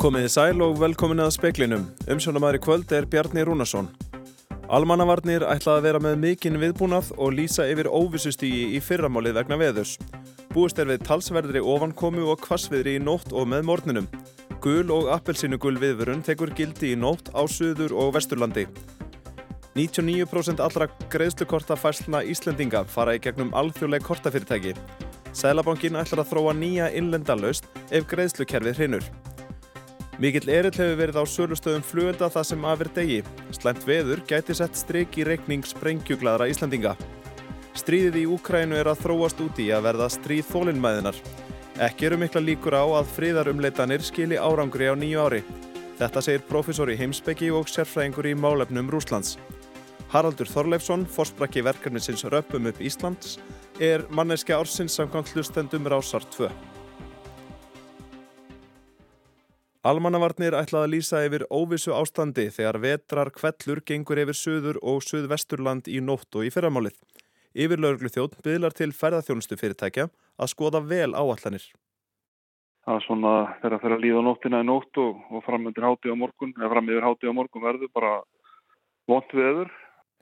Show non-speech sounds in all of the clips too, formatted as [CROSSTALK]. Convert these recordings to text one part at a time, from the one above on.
Komiði sæl og velkomin að speklinum. Umsjónamæri kvöld er Bjarni Rúnarsson. Almannavarnir ætlaði að vera með mikinn viðbúnað og lýsa yfir óvissustígi í fyrramálið vegna veðurs. Búist er við talsverðri ofankomu og kvassviðri í nótt og með morninum. Gul og appelsínugul viðvörun tekur gildi í nótt á Suður og Vesturlandi. 99% allra greiðslukorta fæsluna Íslendinga fara í gegnum alþjóðleg kortafyrirtæki. Sælabankin ætlar að þróa nýja innlendalaust ef greiðslukerfið hrinur. Mikill erill hefur verið á sölustöðum flugölda það sem aðver degi. Slæmt veður gæti sett stryk í reikning sprengjuglaðra Íslandinga. Stríðið í Úkrænu er að þróast út í að verða stríð þólinnmæðinar. Ekki eru mikla líkur á að fríðarumleitanir skili árangri á nýju ári. Þetta segir profesor í heimsbyggi og sérfræðingur í málefnum Rúslands. Haraldur Þorleifsson, fórsprakki verkefnisins Röpum upp Íslands, er manneski ársins samkvæmt hlustendum rásar 2. Almannavarnir ætlaði að lýsa yfir óvissu ástandi þegar vetrar kvellur gengur yfir söður og söðvesturland í nótt og í fyrramálið. Yfirlauglu þjótt byðlar til ferðarþjónustu fyrirtækja að skoða vel áallanir. Það er svona þegar það fer að líða nóttina í nótt og, og fram morgun, fram yfir háti á morgun verður bara vont veður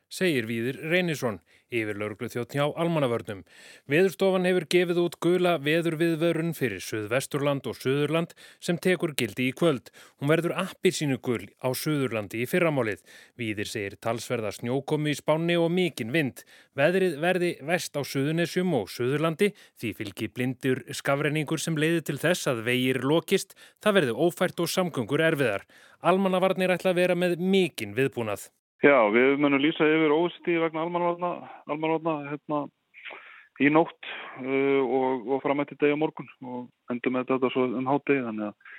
segir Víðir Reynisson, yfir lauruglu þjótt hjá almannavörnum. Veðurstofan hefur gefið út gula veðurviðvörun fyrir Suðvesturland og Suðurland sem tekur gildi í kvöld. Hún verður appir sínu gul á Suðurlandi í fyrramálið. Víðir segir talsverða snjókomi í spánni og mikinn vind. Veðrið verði vest á Suðunessjum og Suðurlandi því fylgi blindur skafrenningur sem leiði til þess að vegir lokist. Það verði ófært og samgöngur erfiðar. Almannavarnir ætla að vera með mikinn viðbúnað. Já, við munum lýsa yfir óstíði vegna almanvarna hérna, í nótt uh, og, og fram eftir degi á morgun og endur með þetta svo um hátegi þannig að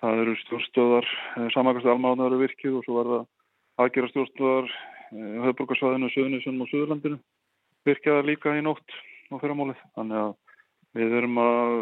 það eru stjórnstöðar, uh, samakast almanvarna eru virkið og svo verða aðgera stjórnstöðar uh, höfburgarsvæðinu, Suðunisjónum og Suðurlandinu virkjaða líka í nótt og fyrramálið. Þannig að Við verum að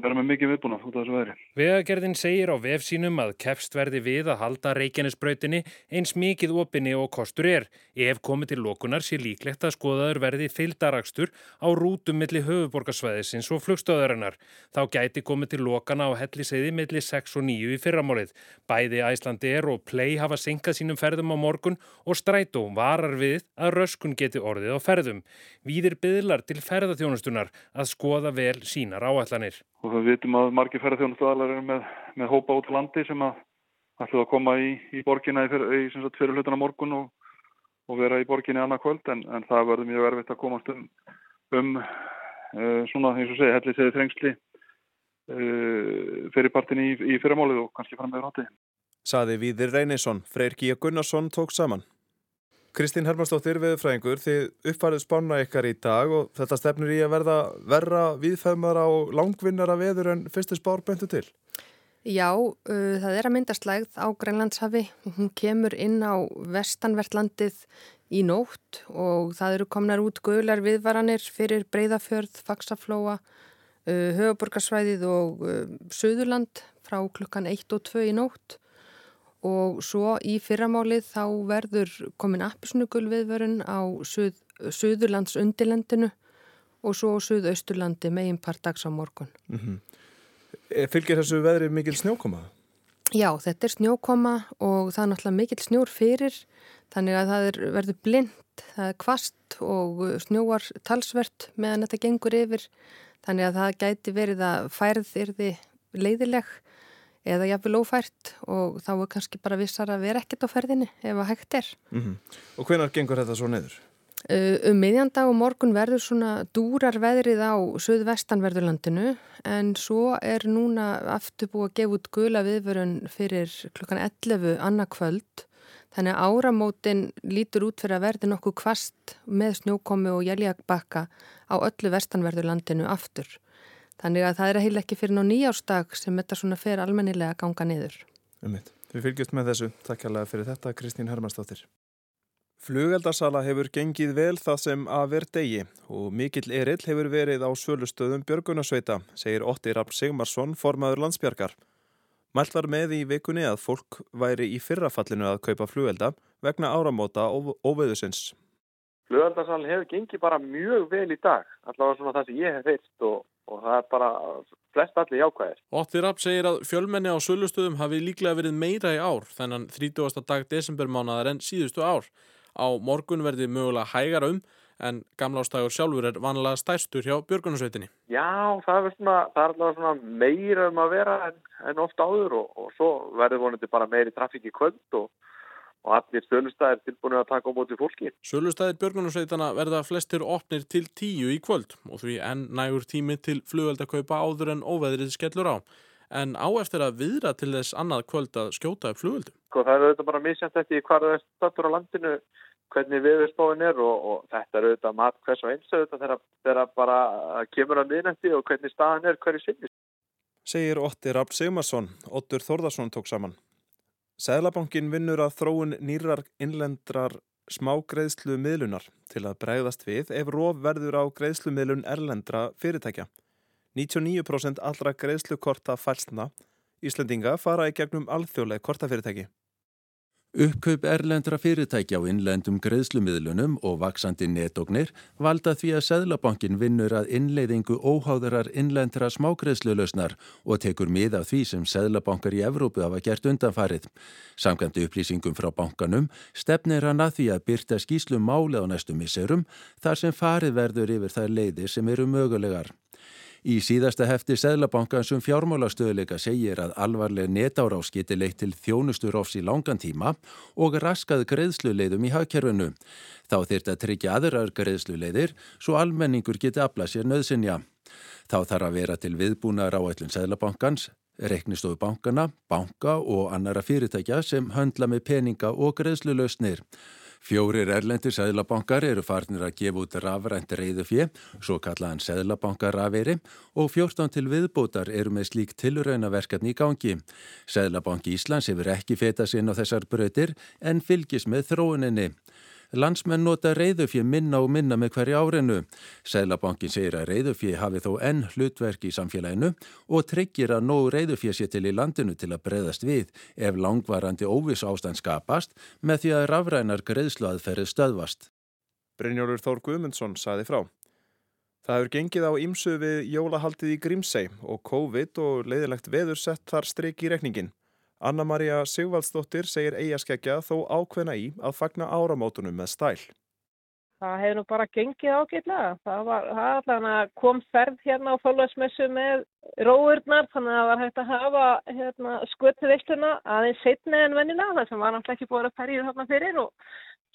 vera með mikið viðbúna út af þessu veðri. Vegagerðin segir á vefsínum að kefst verði við að halda Reykjanesbrautinni eins mikið opinni og kostur er. Ef komið til lókunar sé líklegt að skoðaður verði fylgdarakstur á rútum milli höfuborgarsvæðisins og flugstöðarinnar. Þá gæti komið til lókana á helliseiði milli 6 og 9 í fyrramálið. Bæði Æslandi er og Play hafa synkað sínum ferðum á morgun og strætó varar við að röskun geti orðið á ferðum. Víðir byðlar til ferðarþjónustunar að skoða vel sínar áallanir. Og við vitum að margir ferðarþjónustaðalar eru með, með hópa út á landi sem að ætlu að koma í, í borginna í, í, í fyrir hlutana morgun og, og vera í borginni annað kvöld en, en það verður mjög erfitt að komast um, um uh, svona eins og segja helli segið þrengsli uh, fyrir partinni í fyrramálið og kannski fram með rátti. Saði Víðir Reynisson, Freyr Gíja Gunnarsson tók saman. Kristín Hermansdóttir viðfræðingur, þið uppfarið spána ykkar í dag og þetta stefnir í að verða verra viðfæðmara og langvinnara veður en fyrstu spár beintu til. Já, uh, það er að myndast lægð á Grænlandshafi. Hún kemur inn á vestanvertlandið í nótt og það eru komnar út guðlar viðvaranir fyrir Breiðafjörð, Faxaflóa, uh, Höfuborgarsvæðið og uh, Suðurland frá klukkan 1 og 2 í nótt og svo í fyrramálið þá verður komin appisnugul viðvörun á suð, Suðurlands undilendinu og svo Suðausturlandi megin par dags á morgun. Mm -hmm. Fylgir þessu veðri mikil snjókoma? Já, þetta er snjókoma og það er náttúrulega mikil snjór fyrir þannig að það er, verður blind, það er kvast og snjóar talsvert meðan þetta gengur yfir þannig að það gæti verið að færð yrði leiðileg eða jáfnvel ófært og þá er kannski bara vissar að vera ekkert á ferðinni ef að hægt er. Mm -hmm. Og hvenar gengur þetta svo neyður? Uh, um miðjandag og morgun verður svona dúrar veðrið á söðvestanverðurlandinu en svo er núna aftur búið að gefa út gula viðvörun fyrir klukkan 11 annarkvöld þannig að áramótin lítur út fyrir að verði nokkuð kvast með snjókomi og jæljagbakka á öllu vestanverðurlandinu aftur. Þannig að það er heil ekki fyrir ná nýjársdag sem þetta svona fer almennilega að ganga niður. Ummitt. Við fylgjumst með þessu. Takk alveg fyrir þetta, Kristín Hermannsdóttir. Flugeldarsala hefur gengið vel það sem að verð degi og mikill erill hefur verið á sölustöðum Björgunarsveita, segir Ótti Rapp Sigmarsson, formaður landsbjargar. Mælt var með í vikunni að fólk væri í fyrrafallinu að kaupa flugelda vegna áramóta og óveðusins. Flugeldarsalin hefur gengið bara mjög vel í dag, allavega svona það sem ég hef heilt og og það er bara flest allir jákvæðir. Otti Rapp segir að fjölmenni á sölustöðum hafi líklega verið meira í ár þennan 30. dag desembermánaðar en síðustu ár. Á morgun verði mögulega hægara um en gamlástagur sjálfur er vanlega stærstur hjá Björgunarsveitinni. Já, það er, svona, það er allavega svona meira um að vera en, en ofta áður og, og svo verður vonandi bara meiri trafík í kvöld og, og allir sölustæðir tilbúinu að taka á móti fólki. Sölustæðir Björgunarsveitana verða flestir opnir til tíu í kvöld og því enn nægur tími til flugveldakaupa áður en óveðrið skellur á. En á eftir að viðra til þess annað kvöld að skjóta upp flugveldu. Sko það er auðvitað bara misjænt eftir hvað það er stættur á landinu hvernig viðurspáin er og, og þetta er auðvitað mat hvers og eins auðvitað þegar bara kemur að miðnætti og hvernig staðan er hverju sinni. Segir Otti Rapp Sigmarsson, Ottur Þórðarsson tók saman. Sæðlabankin vinnur að þróun nýrar innlendrar smágreðslu miðlunar til að bregðast við ef róf verður á greiðslu miðlun erlendra fyrirtækja. 99% allra greiðslukorta fælsna Íslendinga fara í gegnum alþjóðleg kortafyrirtæki. Uppkaup erlendra fyrirtækja á innlendum greiðslumiðlunum og vaksandi netóknir valda því að Sæðlabankin vinnur að innleiðingu óháðarar innlendra smágreiðslulausnar og tekur mið af því sem Sæðlabankar í Evrópu hafa gert undanfarið. Samkvæmt upplýsingum frá bankanum stefnir hann að því að byrta skýslum máli á næstu misserum þar sem farið verður yfir þær leiði sem eru mögulegar. Í síðasta hefti Sæðlabankans um fjármálastöðuleika segir að alvarleg netárás geti leitt til þjónusturofs í langan tíma og raskað greiðsluleiðum í hagkerfinu. Þá þyrrt að tryggja aðrar greiðsluleiðir svo almenningur geti aflað sér nöðsinja. Þá þarf að vera til viðbúnaðar áætlun Sæðlabankans, reknistofu bankana, banka og annara fyrirtækja sem höndla með peninga og greiðslulausnir. Fjórir erlendir seðlabankar eru farnir að gefa út rafrænt reyðufjö, svo kallaðan seðlabankaraferi og 14 til viðbótar eru með slík tilraunaverkefni í gangi. Seðlabanki Íslands hefur ekki fetað sinn á þessar bröðir en fylgis með þróuninni. Landsmenn nota reyðufjö minna og minna með hverju árinu. Sælabankin segir að reyðufjö hafi þó enn hlutverk í samfélaginu og tryggir að nóg reyðufjö sé til í landinu til að breyðast við ef langvarandi óviss ástand skapast með því að rafrænar greiðslu aðferði stöðvast. Brynjólfur Þór Guðmundsson saði frá. Það hefur gengið á ímsu við jólahaldið í Grímsei og COVID og leiðilegt veður sett þar streik í rekningin. Anna-Maria Sigvaldsdóttir segir eigaskeggja þó ákveðna í að fagna áramótunum með stæl. Það hefur nú bara gengið ágætlega. Það var allavega kom ferð hérna á fólksmessu með róurnar þannig að það var hægt að hafa hérna, skötu veistuna aðeins setni en vennina þar sem var náttúrulega ekki búin að ferja þarna fyrir og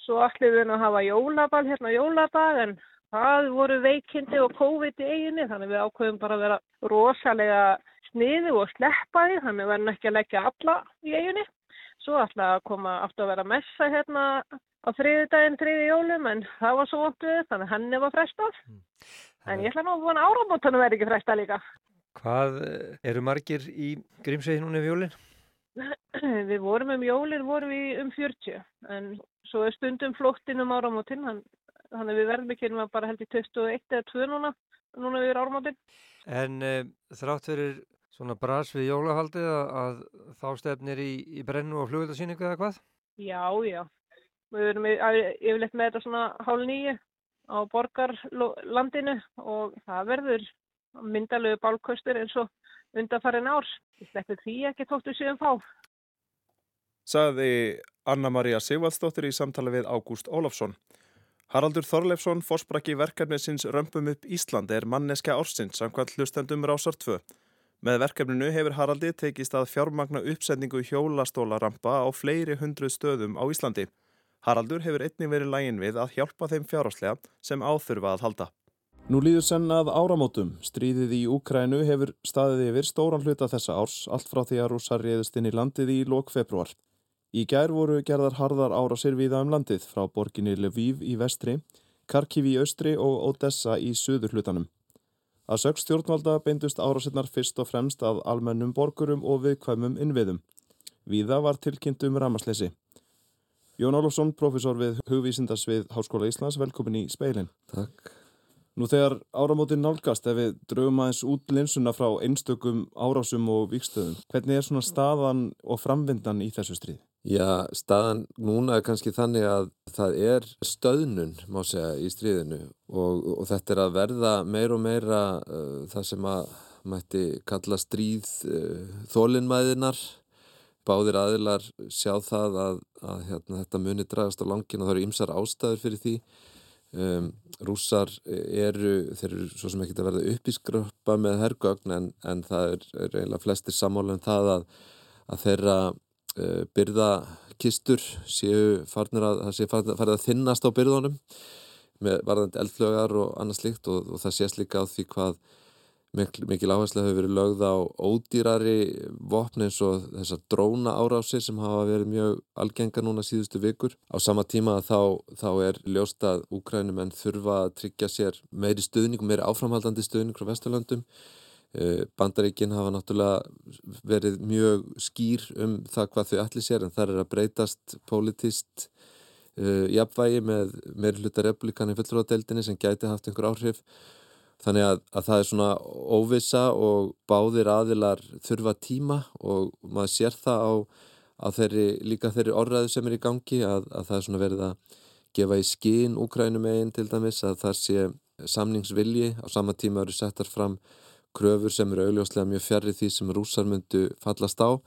svo allir við að hafa jólabal hérna jóladag en það voru veikindi og COVID í eiginu þannig við ákveðum bara að vera rosalega sniðu og sleppa því þannig verðum ekki að leggja alla í eiginni. Svo ætla að koma aftur að vera messa hérna á þriði daginn, þriði jólum en það var svo vondt við þannig henni var frestað. Mm. En ég ætla nú að vona áramótanum verði ekki frestað líka. Hvað eh, eru margir í Grímsvegi núna um jólinn? [CLEARS THROAT] við vorum um jólinn, vorum við um 40 en svo er stundum flóttinn um áramótin þannig við verðum ekki bara held í 21 eða 2 núna, núna við áramótin. En e, þrátt verir svona bras við jólahaldið að, að þá stefnir í, í brennu og flugöldarsýningu eða hvað? Já, já. Við erum yfirleitt með þetta svona hálf nýju á borgarlandinu og það verður myndalögu bálkostur eins og undarfærin árs. Ég sleppur því ekki tóttu síðan fá. Saði Anna-Maria Sigvaldsdóttir í samtali við Ágúst Ólafsson. Haraldur Þorleifsson, fórsbrakki verkefni sinns Römpum upp Ísland er manneska ársins samkvæmt hlustendum rásar 2. Með verkefninu hefur Haraldi tekist að fjármagna uppsendingu hjólastólarampa á fleiri hundru stöðum á Íslandi. Haraldur hefur einnig verið lægin við að hjálpa þeim fjáráslega sem áþurfa að halda. Nú líður senn að áramótum. Stríðið í Úkrænu hefur staðið yfir stóran hluta þessa árs, allt frá því að rússar reyðust inn í landið í lok februar. Í gær voru gerðar harðar árásir viða um landið frá borginni Lviv í vestri, Karkiv í austri og Odessa í söður hlutanum. Að sög stjórnvalda beindust árásinnar fyrst og fremst að almennum borgurum og viðkvæmum innviðum. Víða var tilkynnt um ramasleysi. Jón Álofsson, profesor við hugvísindasvið Háskóla Íslands, velkomin í speilin. Takk. Nú þegar áramótin nálgast, ef við draugum aðeins út linsuna frá einstökum árásum og vikstöðum, hvernig er svona staðan og framvindan í þessu stríð? Já, staðan núna er kannski þannig að það er stöðnun, má segja, í stríðinu og, og þetta er að verða meir og meira uh, það sem að mætti kalla stríð uh, þólinnmæðinar. Báðir aðilar sjá það að, að hérna, þetta muni dragast á langin og það eru ymsar ástæður fyrir því. Um, rússar eru, þeir eru svo sem ekki að verða uppiskröpa með hergögn en, en það er, er eiginlega flestir sammála um það að, að þeirra byrðakistur séu farnir að, það séu farið að þinnast á byrðunum með varðandi eldflögar og annað slikt og, og það sést líka á því hvað mikil, mikil áherslu hefur verið lögð á ódýrari vopni eins og þessar dróna árásir sem hafa verið mjög algenga núna síðustu vikur. Á sama tíma þá, þá er ljóst að Úkrænum en þurfa að tryggja sér meiri stuðning meiri áframhaldandi stuðning frá Vesturlandum. Eh, Bandaríkinn hafa náttúrulega verið mjög skýr um það hvað þau allir sér en það er að breytast politist uh, jafnvægi með meiri hluta republikan í fullróðadeildinni sem gæti haft einhver áhrif. Þannig að, að það er svona óvisa og báðir aðilar þurfa tíma og maður sér það á, á þeirri, líka þeirri orðræðu sem er í gangi að, að það er svona verið að gefa í skín Úkrænum eigin til dæmis að það sé samningsvilji. Á sama tíma eru settar fram kröfur sem eru augljóslega mjög fjarrið því sem rúsar myndu fallast á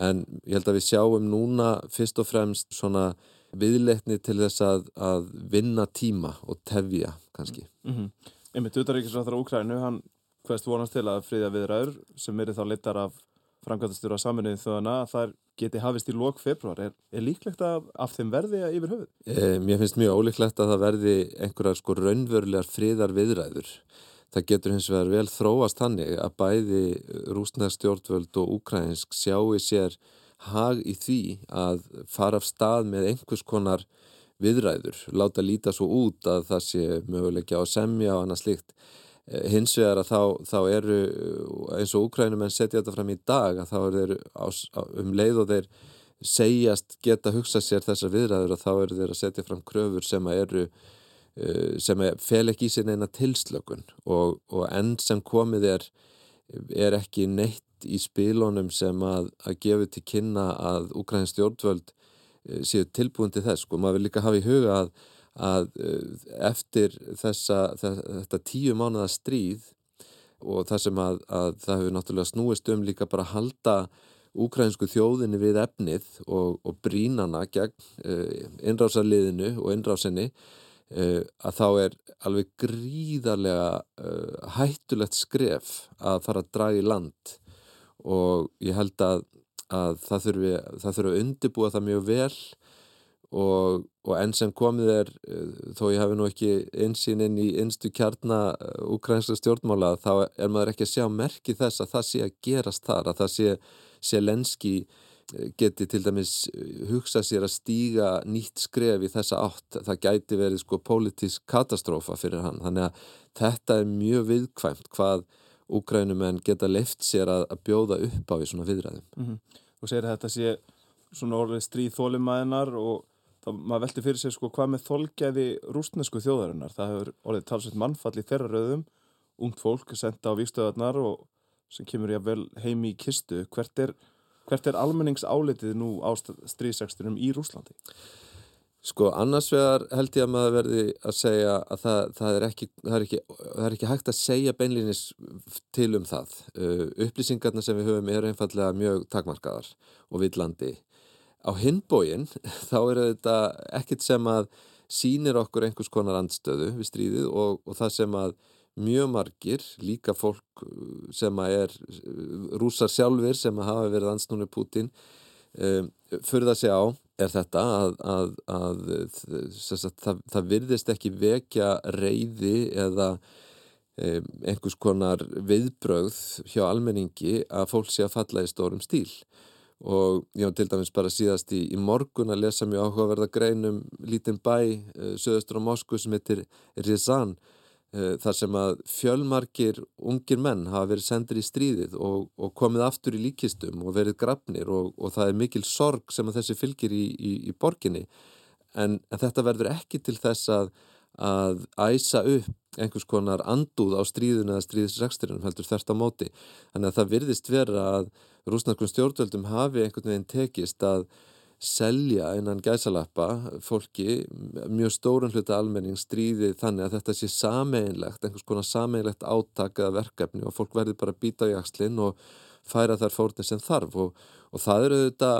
en ég held að við sjáum núna fyrst og fremst svona viðleitni til þess að, að vinna tíma og tefja kannski. Mm -hmm. Einmitt utaríkisrættar á Úkrænu, hann hverst vonast til að friðja viðræður sem eru þá litar af framkvæmtastur á saminuðin þjóðana að það geti hafist í lok februar. Er, er líklegt að af þeim verði að yfir höfuð? Eh, mér finnst mjög ólíklegt að það verði einhverjar sko raunverulegar friðar viðræður. Það getur hins vegar vel þróast hannig að bæði rúsnæðstjórnvöld og úkrænsk sjáu sér hag í því að fara af stað með einhvers konar viðræður, láta líta svo út að það sé möguleikja á semja og annað slikt. Eh, hins vegar að þá, þá eru, eins og Úkrænum en setja þetta fram í dag, að þá eru þeir á, um leið og þeir segjast geta hugsað sér þessar viðræður að þá eru þeir að setja fram kröfur sem að eru eh, sem fel ekki í sinna eina tilslökun og, og enn sem komið er er ekki neitt í spílónum sem að, að gefa til kynna að Úkrænins stjórnvöld Eh, séu tilbúin til þess. Sko, maður vil líka hafa í huga að, að eh, eftir þessa, þetta tíu mánuða stríð og það sem að, að það hefur náttúrulega snúist um líka bara að halda úkrænsku þjóðinni við efnið og, og brínana gegn innrásarliðinu og innrásinni að þá er alveg gríðarlega uh, hættulegt skref að fara að draga í land. Og ég held að að það þurfi, að undibúa það mjög vel. Og, og enn sem komið er eh, þó ég hafi nú ekki einsýn inn í einstu kjarnar ukrænska stjórnmála þá er maður ekki að sjá merki þess að það sé að gerast þar að það sé, lenski eh, geti til dæmis eh, hugsa sér að stíga nýtt skref í þessa átt. Það gæti verið sko pólitísk katastrófa fyrir hann. Þannig að þetta er mjög viðkvæmt hvað úkrænumenn geta left sér að, að bjóða upp á því svona viðræðum. Mm -hmm og segir að þetta sé svona orðið stríð þólumæðinar og þá maður velti fyrir sig sko hvað með þólgæði rústnesku þjóðarinnar. Það hefur orðið talsveit mannfall í þeirra rauðum, ungt fólk senda á výstöðarnar og sem kemur ég vel heimi í kistu. Hvert er, hvert er almenningsálitið nú á stríðsextunum í Rúslandi? Sko annars vegar held ég að maður verði að segja að það, það, er, ekki, það, er, ekki, það er ekki hægt að segja beinlýnis til um það. Uh, upplýsingarna sem við höfum er einfallega mjög takmarkaðar og villandi. Á hinbóin [LAUGHS] þá er þetta ekkit sem að sínir okkur einhvers konar andstöðu við stríðið og, og það sem að mjög margir, líka fólk sem að er rúsar sjálfur sem hafa verið ansnúnir Putin, um, fyrir það sé á er þetta að, að, að það, það virðist ekki vekja reyði eða um, einhvers konar viðbröð hjá almenningi að fólk sé að falla í stórum stíl. Og var til dæmis bara síðast í, í morgun að lesa mjög áhugaverða greinum lítinn bæ uh, söðustur á Moskvu sem heitir Rizan þar sem að fjölmarkir ungir menn hafa verið sendir í stríðið og, og komið aftur í líkistum og verið grafnir og, og það er mikil sorg sem að þessi fylgir í, í, í borginni. En, en þetta verður ekki til þess að, að æsa upp einhvers konar andúð á stríðun eða stríðsreksturinnum heldur þert á móti. Þannig að það virðist vera að rúsnarkun stjórnvöldum hafi einhvern veginn tekist að selja einan gæsalappa fólki, mjög stórun hluta almenning stríði þannig að þetta sé sameinlegt, einhvers konar sameinlegt áttak eða verkefni og fólk verði bara býta á jakslinn og færa þær fórnir sem þarf og, og það eru þetta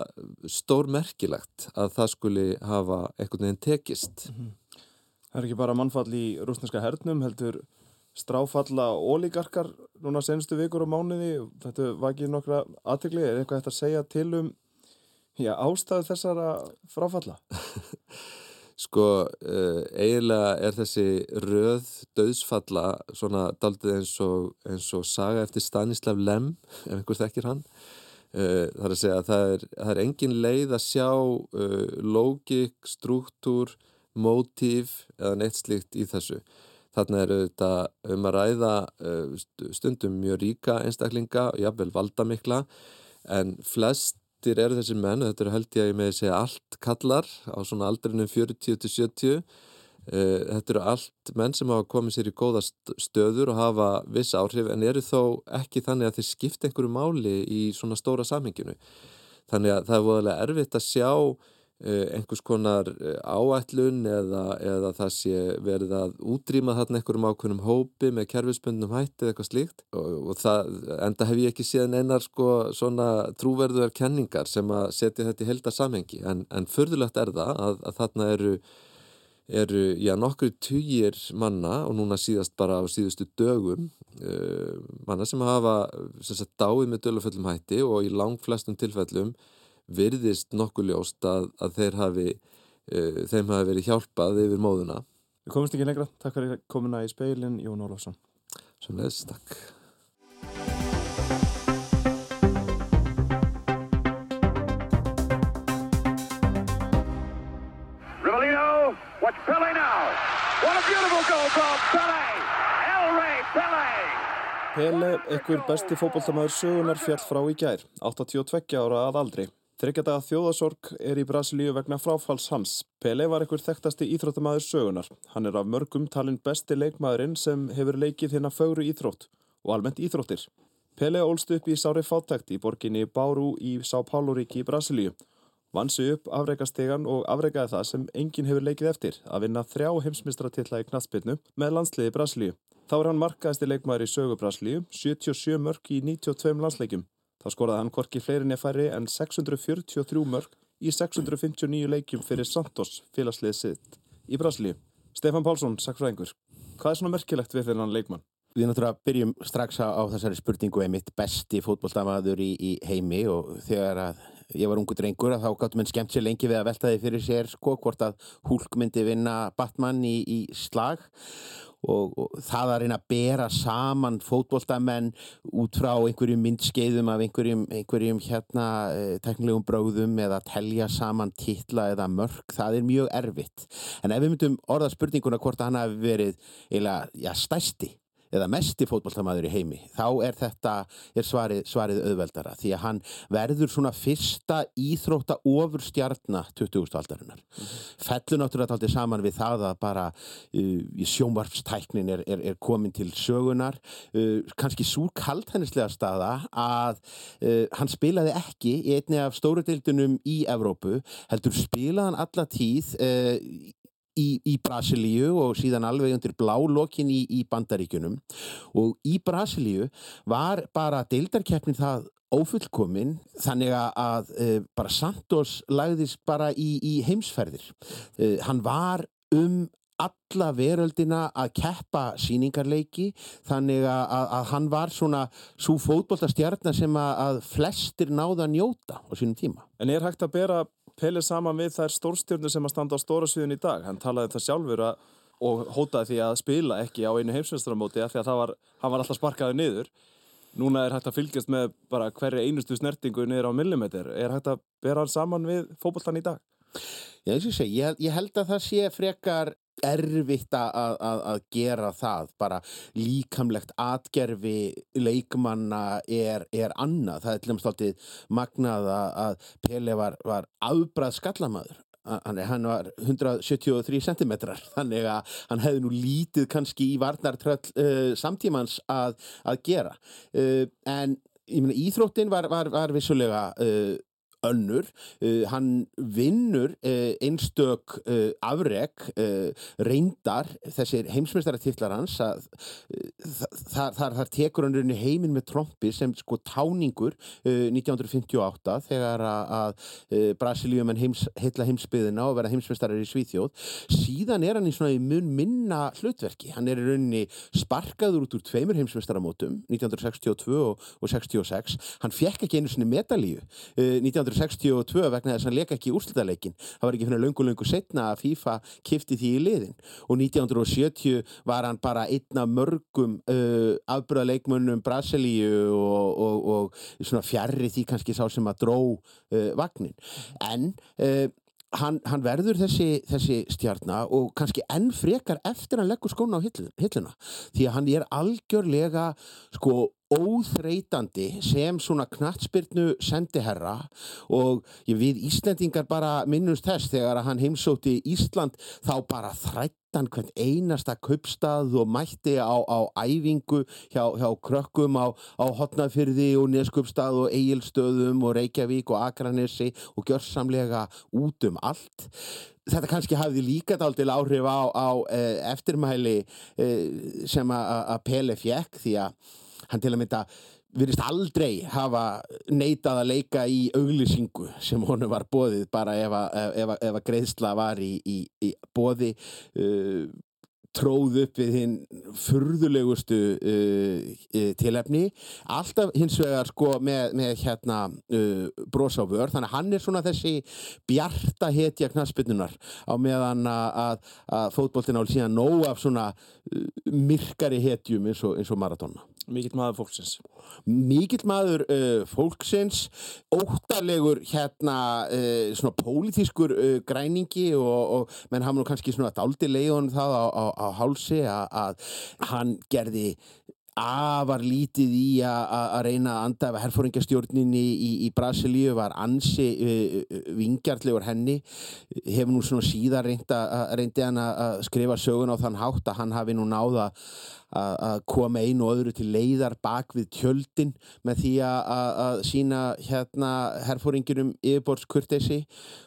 stór merkilegt að það skuli hafa einhvern veginn tekist. -hmm. Það er ekki bara mannfall í rúsneska hernum, heldur stráfalla ólíkarkar núna senstu vikur og mánuði, þetta ekki nokkra aðtegli, er eitthvað eftir að segja til um Já, ástæðu þessara fráfalla? [LAUGHS] sko, uh, eiginlega er þessi röð döðsfalla svona daldið eins og, eins og saga eftir Stanislav Lem, [LAUGHS] ef einhver þekkir hann. Uh, það er að segja að það er, það er engin leið að sjá uh, lógik, struktúr, mótíf eða neitt slikt í þessu. Þarna eru þetta um að ræða stundum mjög ríka einstaklinga og jáfnvel valdamikla en flest flestir eru þessi menn, þetta eru held ég að ég með að segja allt kallar á svona aldrinum 40-70 þetta eru allt menn sem hafa komið sér í góða stöður og hafa viss áhrif en eru þó ekki þannig að þeir skipta einhverju máli í svona stóra samhenginu. Þannig að það er voðalega erfitt að sjá Eh, einhvers konar eh, áætlun eða, eða það sé verið að útrýma þarna einhverjum ákveðnum hópi með kerfisbundnum hætti eða eitthvað slíkt. Og, og það, enda hef ég ekki séð einar sko svona trúverðuðar kenningar sem að setja þetta í helda samhengi en, en förðulegt er það að, að þarna eru, eru já nokkru týjir manna og núna síðast bara á síðustu dögum uh, manna sem hafa sem sagt, dáið með döluföllum hætti og í lang flestum tilfellum virðist nokkuð ljóst að, að þeir hafi, uh, þeim hafi verið hjálpað yfir móðuna. Við komumst ekki lengra. Takk fyrir komuna í speilin, Jón Ólafsson. Sem leðist, takk. Rivellino, watch Pele now. What a beautiful goal from Pele. El Rey Pele. Pele, ekkur besti fókbóltamæður sögunar fjall frá í gær, 82 ára að aldri. Þryggjadaga þjóðasorg er í Brasilíu vegna fráfalls hans. Pele var einhver þekktasti íþróttamæður sögunar. Hann er af mörgum talin besti leikmaðurinn sem hefur leikið hérna fögru íþrótt og almennt íþróttir. Pele ólst upp í Sári Fátækt í borginni Báru í Sá Páluríki í Brasilíu. Vansi upp afreikastegan og afreikaði það sem enginn hefur leikið eftir að vinna þrjá heimsmyndstratilla í knatsbyrnu með landsliði Brasilíu. Þá er hann markaðist í leikmaður í sögu Brasilíu, 77 mörg í 92 landsleikum. Þá skoraði hann korki fleirinni færri en 643 mörg í 659 leikjum fyrir Santos félagsliðið sitt í Brasilíu. Stefan Pálsson, sakfræðingur, hvað er svona merkilegt við þennan leikmann? Við náttúrulega byrjum strax á, þessari spurningu er mitt besti fótbollstamaður í, í heimi og þegar að ég var ungu drengur að þá gáttum henn skemmt sér lengi við að velta þig fyrir sér sko hvort að Hulk myndi vinna Batman í, í slag og, og það að reyna að bera saman fótbóltamenn út frá einhverjum myndskeiðum af einhverjum, einhverjum hérna eh, teknilegum bráðum eða telja saman titla eða mörg, það er mjög erfitt. En ef við myndum orða spurninguna hvort að hann hafi verið eila, já, stæsti eða mesti fótballtamaður í heimi þá er þetta, er svarið, svarið auðveldara því að hann verður svona fyrsta íþrótta ofur stjarnar 20. aldarinnar mm -hmm. fellur náttúrulega alltaf saman við það að bara uh, sjónvarpstæknin er, er, er komin til sögunar uh, kannski súr kalthennislega staða að uh, hann spilaði ekki í einni af stóru deildunum í Evrópu heldur spilaði hann alla tíð uh, í, í Brasilíu og síðan alveg undir blálokkin í, í bandaríkunum og í Brasilíu var bara deildarkeppnin það ófullkomin þannig að, að e, bara Santos lagðist bara í, í heimsferðir e, hann var um alla veröldina að keppa síningarleiki þannig að, að hann var svona svo fótbolltastjarnar sem að, að flestir náða að njóta á sínum tíma. En er hægt að bera Pele saman við þær stórstjörnur sem að standa á stóra sviðin í dag. Hann talaði það sjálfur að, og hótaði því að spila ekki á einu heimsveistramóti því að var, hann var alltaf sparkaði niður. Núna er hægt að fylgjast með bara hverju einustu snertingu niður á millimeter. Er hægt að bera hann saman við fókbóltan í dag? Já, ég, ég held að það sé frekar erfitt að, að, að gera það bara líkamlegt atgerfi leikmanna er, er annað, það er til dæmis alltaf magnað að Pele var, var afbrað skallamadur hann var 173 cm [LAUGHS] þannig að hann hefði nú lítið kannski í varnartröll uh, samtímans að, að gera. Uh, en ég meina íþróttin var, var, var vissulega uh, önnur. Uh, hann vinnur uh, einstök uh, afreg, reyndar þessir heimsmeistaratitlar hans að þar, þar, þar tekur hann rauninni heiminn með trombi sem sko táningur 1958 þegar að, að Brasilíum heims, heitla heimsbyðina og vera heimsmeistarar í Svíþjóð. Síðan er hann í svona í mun minna hlutverki. Hann er rauninni sparkaður út úr tveimur heimsmeistaramótum 1962 og, og 66. Hann fekk ekki einu svona medalíu 1962 vegna þess að hann leka ekki úrslutaleikin. Það var ekki fyrir löngu-löngu setna að FIFA kifti því í liðin og 1970 var hann bara einna mörgum uh, afbröðaleikmönnum Brasilíu og, og, og svona fjarrri því kannski sá sem að dró uh, vagnin. En uh, Hann, hann verður þessi, þessi stjarnar og kannski enn frekar eftir að leggur skóna á hilluna því að hann er algjörlega sko óþreytandi sem svona knatsbyrnu sendiherra og við Íslendingar bara minnumst þess þegar hann heimsóti Ísland þá bara þrættan hvern einasta köpstað og mætti á, á æfingu hjá, hjá krökkum á, á Hotnafyrði og Nesköpstað og Egilstöðum og Reykjavík og Akranessi og gjörsamlega út um allt. Þetta kannski hafði líka dál til áhrif á, á eh, eftirmæli eh, sem að Pele fjekk því að hann til að mynda virðist aldrei hafa neitað að leika í auglýsingu sem honum var bóðið bara ef að, ef að, ef að greiðsla var í, í, í bóði uh, tróð upp við hinn furðulegustu uh, uh, tilefni. Alltaf hins vegar sko með, með hérna uh, brosa á vör. Þannig að hann er svona þessi bjarta hetja knaspinnunar á meðan að, að fótbóltinn ál síðan nóg af svona uh, myrkari hetjum eins og, og maratonna Mikill maður fólksins. Mikill maður uh, fólksins óttarlegur hérna uh, svona pólitískur uh, græningi og, og menn hafa nú kannski svona daldi leiðun það á, á, á hálsi að hann gerði afar lítið í að reyna að andafa herfóringastjórninni í, í Brasilíu var ansi uh, vingjartlegur henni. Hefur nú svona síðan reyndi hann að skrifa sögun á þann hátt að hann hafi nú náða að koma einu og öðru til leiðar bak við tjöldin með því að sína hérna herfóringinum yfirborðskurtesi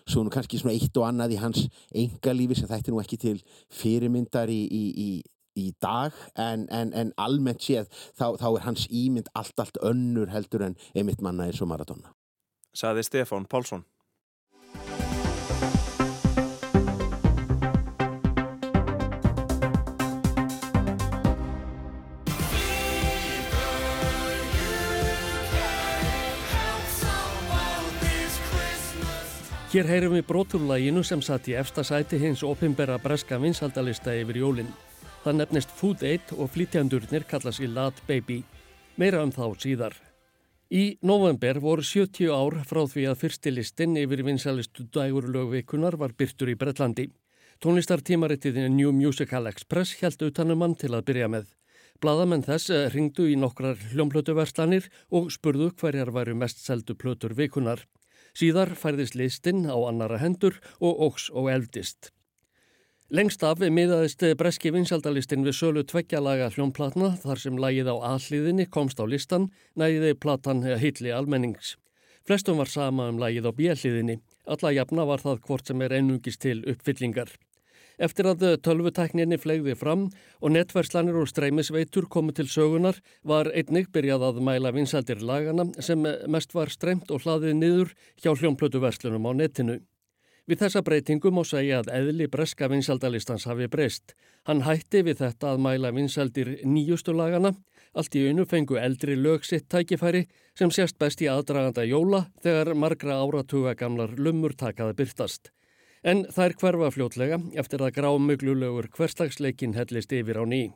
svo nú kannski svona eitt og annað í hans engalífi sem þetta er nú ekki til fyrirmyndar í, í, í í dag en, en, en almennt séð þá, þá er hans ímynd allt allt önnur heldur en einmitt manna eins og Maradona. Saði Stefán Pálsson. Hér heyrum við broturlæginu sem satt í efstasæti hins opimbera breska vinsaldalista yfir jólinn. Það nefnist Food Aid og flytjandurnir kallast í Lad Baby. Meira um þá síðar. Í november voru 70 ár frá því að fyrstilistinn yfir vinsalistu dægurlögvikunar var byrtur í Breitlandi. Tónlistartímarittiðin New Musical Express held utanum mann til að byrja með. Blaðamenn þess ringdu í nokkrar hljómblötuverslanir og spurðu hverjar væru mest seldu plötur vikunar. Síðar færðist listinn á annara hendur og óks og eldist. Lengst af miðaðist breski vinsaldalistin við sölu tveggjalaga hljómplatna þar sem lagið á alliðinni komst á listan næði platan hilli almennings. Flestum var sama um lagið á bjelliðinni. Alla jafna var það hvort sem er einungist til uppfyllingar. Eftir að tölvutekninni flegði fram og netverslanir og streymisveitur komu til sögunar var einnig byrjað að mæla vinsaldir lagana sem mest var streymt og hlaðið niður hjá hljómplötuverslunum á netinu. Við þessa breytingum má segja að eðli breska vinsaldalistans hafi breyst. Hann hætti við þetta að mæla vinsaldir nýjustu lagana, allt í einu fengu eldri lög sitt tækifæri sem sést best í aðdraganda jóla þegar margra áratuga gamlar lumur takaði byrtast. En þær hverfa fljótlega eftir að grámuglulegur hverslagsleikin hellist yfir á ný.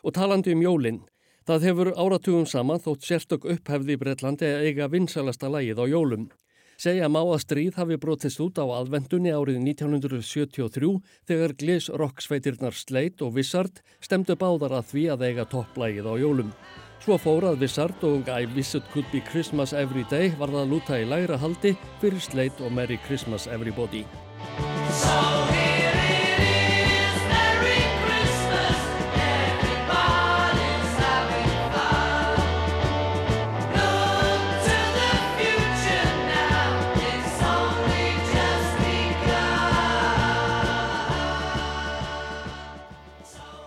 Og talandi um jólinn, það hefur áratugum saman þótt sérstök upphefði í Breitlandi að eiga vinsalasta lægið á jólum. Segja má að stríð hafi brotist út á aðvendunni árið 1973 þegar Glis rocksveitirnar Sleit og Vissard stemdu báðar að því að eiga topplægið á jólum. Svo fórað Vissard og I Wish It Could Be Christmas Every Day var það að lúta í lægra haldi fyrir Sleit og Merry Christmas Everybody.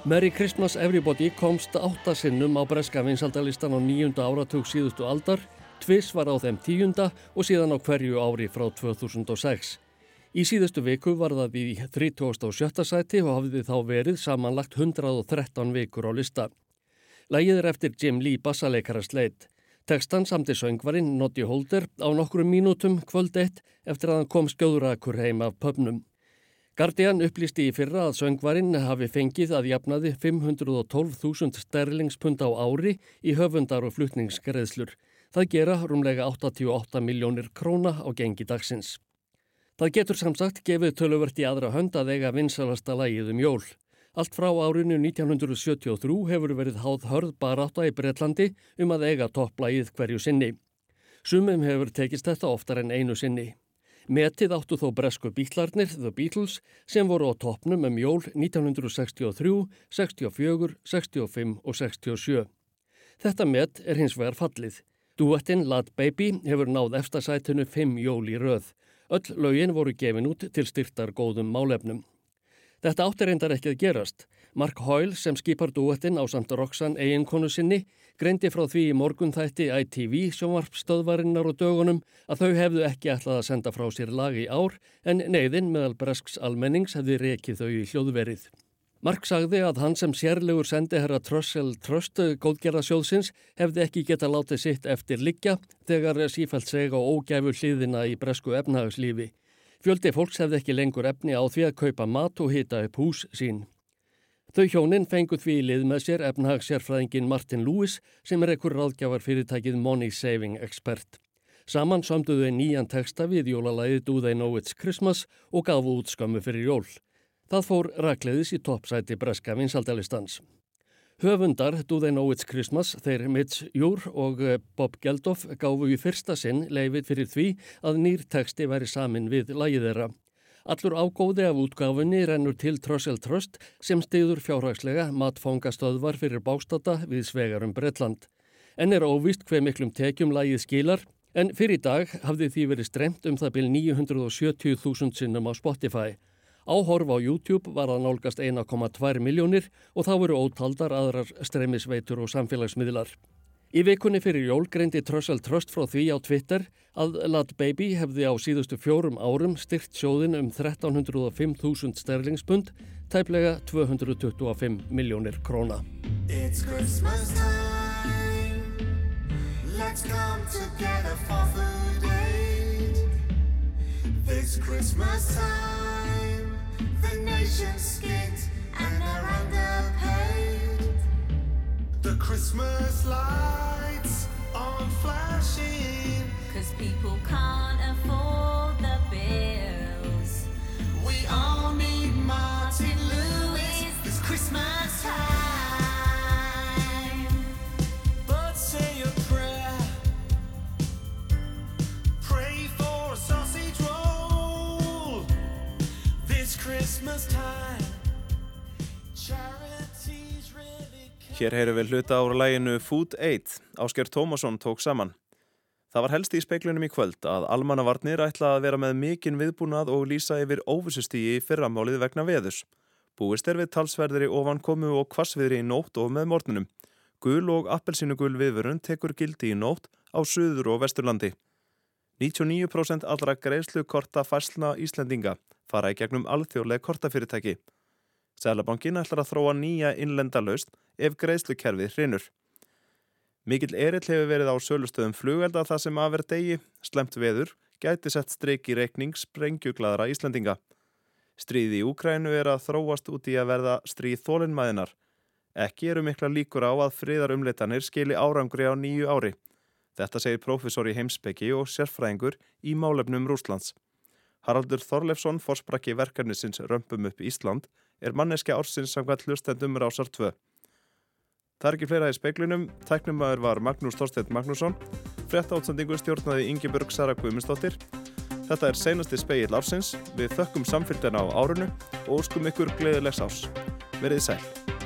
Merry Christmas Everybody komst áttasinnum á breska vinsaldalistan á nýjunda áratug síðustu aldar, tviss var á þeim tíunda og síðan á hverju ári frá 2006. Í síðustu viku var það í 37. sæti og hafði þá verið samanlagt 113 vikur á lista. Lægið er eftir Jim Lee bassaleikara sleitt. Tekstan samti söngvarinn Noddy Holder á nokkru mínútum kvöld eitt eftir að hann kom skjóðurakur heim af pöpnum. Guardian upplýsti í fyrra að söngvarinn hafi fengið að jafnaði 512.000 sterlingspund á ári í höfundar og flutningsgreðslur. Það gera rúmlega 88 miljónir króna á gengi dagsins. Það getur samsagt gefið töluvert í aðra hönd að eiga vinsalasta lægið um jól. Allt frá árinu 1973 hefur verið háð hörð barátta í Breitlandi um að eiga topplægið hverju sinni. Sumum hefur tekist þetta oftar en einu sinni. Metið áttu þó bresku bítlarnir, The Beatles, sem voru á toppnum um jól 1963, 64, 65 og 67. Þetta met er hins vegar fallið. Duettinn Lad Baby hefur náð efstasætinu 5 jól í röð. Öll lögin voru gefin út til styrtar góðum málefnum. Þetta áttir reyndar ekki að gerast. Mark Hoyle sem skipar duettinn á samt Roxanne eiginkonu sinni greindi frá því í morgun þætti ITV sjónvarpstöðvarinnar og dögunum að þau hefðu ekki ætlað að senda frá sér lag í ár en neyðin meðal bresks almennings hefði rekið þau í hljóðverið. Mark sagði að hann sem sérlegur sendi herra Trussell Trust góðgerðasjóðsins hefði ekki geta látið sitt eftir liggja þegar sífælt seg á ógæfu hliðina í bresku efnahagslífi. Fjöldi fólks hefði ekki lengur efni á því að kaupa mat og hita upp hús sín. Þau hjónin fenguð því í lið með sér efnahagssérfræðingin Martin Lewis sem er ekkur ráðgjafar fyrirtækið Money Saving Expert. Saman samduðu nýjan texta við jólalæðið Do They Know It's Christmas og gafu út skömmu fyrir jól. Það fór rakleiðis í toppsæti breska vinsaldalistans. Höfundar Do They Know It's Christmas, þeir Mitch Júr og eh, Bob Geldof gáfu í fyrsta sinn leifið fyrir því að nýr teksti væri samin við lagið þeirra. Allur ágóði af útgáfunni rennur til Trussell Trust sem stiður fjárhagslega matfangastöðvar fyrir bástata við svegarum Bretland. En er óvist hver miklum tekjum lagið skilar en fyrir dag hafði því verið stremt um það byrj 970.000 sinnum á Spotify. Áhorf á YouTube var að nálgast 1,2 miljónir og þá voru ótaldar aðrar streymisveitur og samfélagsmiðlar. Í vikunni fyrir jól greindi Trussell Trust frá því á Twitter að Lad Baby hefði á síðustu fjórum árum styrt sjóðin um 1305.000 sterlingspund, tæplega 225 miljónir króna. It's Christmas time Hér heyrum við hluta ára læginu Food Aid. Ásker Tómasson tók saman. Það var helst í speiklunum í kvöld að almannavarnir ætla að vera með mikinn viðbúnað og lýsa yfir óvissustígi í fyrramálið vegna veðus. Búist er við talsverðri ofan komu og kvassviðri í nótt og með morgunum. Gul og appelsínugul viðvörun tekur gildi í nótt á Suður og Vesturlandi. 99% allra greiðslu korta fæslna Íslendinga fara í gegnum alþjóðlega kortafyrirtæki. Sælabankin ætlar að þróa nýja innlendalaust ef greiðslukerfið hrinur. Mikill erill hefur verið á sölustöðum flugelda það sem aðverð degi, slemt veður, gæti sett streik í reikning sprengjugladra Íslandinga. Stríði í Úkrænu er að þróast út í að verða stríð þólinnmæðinar. Ekki eru mikla líkur á að friðarumleitanir skili árangri á nýju ári. Þetta segir profesor í heimsbyggi og sérfræðingur í málefnum Rúslands. Haraldur Þorlefsson, forsprakki verkefnisins Römpum upp Ísland, er manneski ársins samkvæmt hlustendum rásar 2. Það er ekki fleira í speiklunum. Tæknumæður var Magnús Þorstedt Magnússon. Frett átsendingu stjórnaði Ingeborg Sara Guðmundsdóttir. Þetta er seinasti speill ársins. Við þökkum samfélgdana á árunu og óskum ykkur gleðilegs ás. Verðið sæl.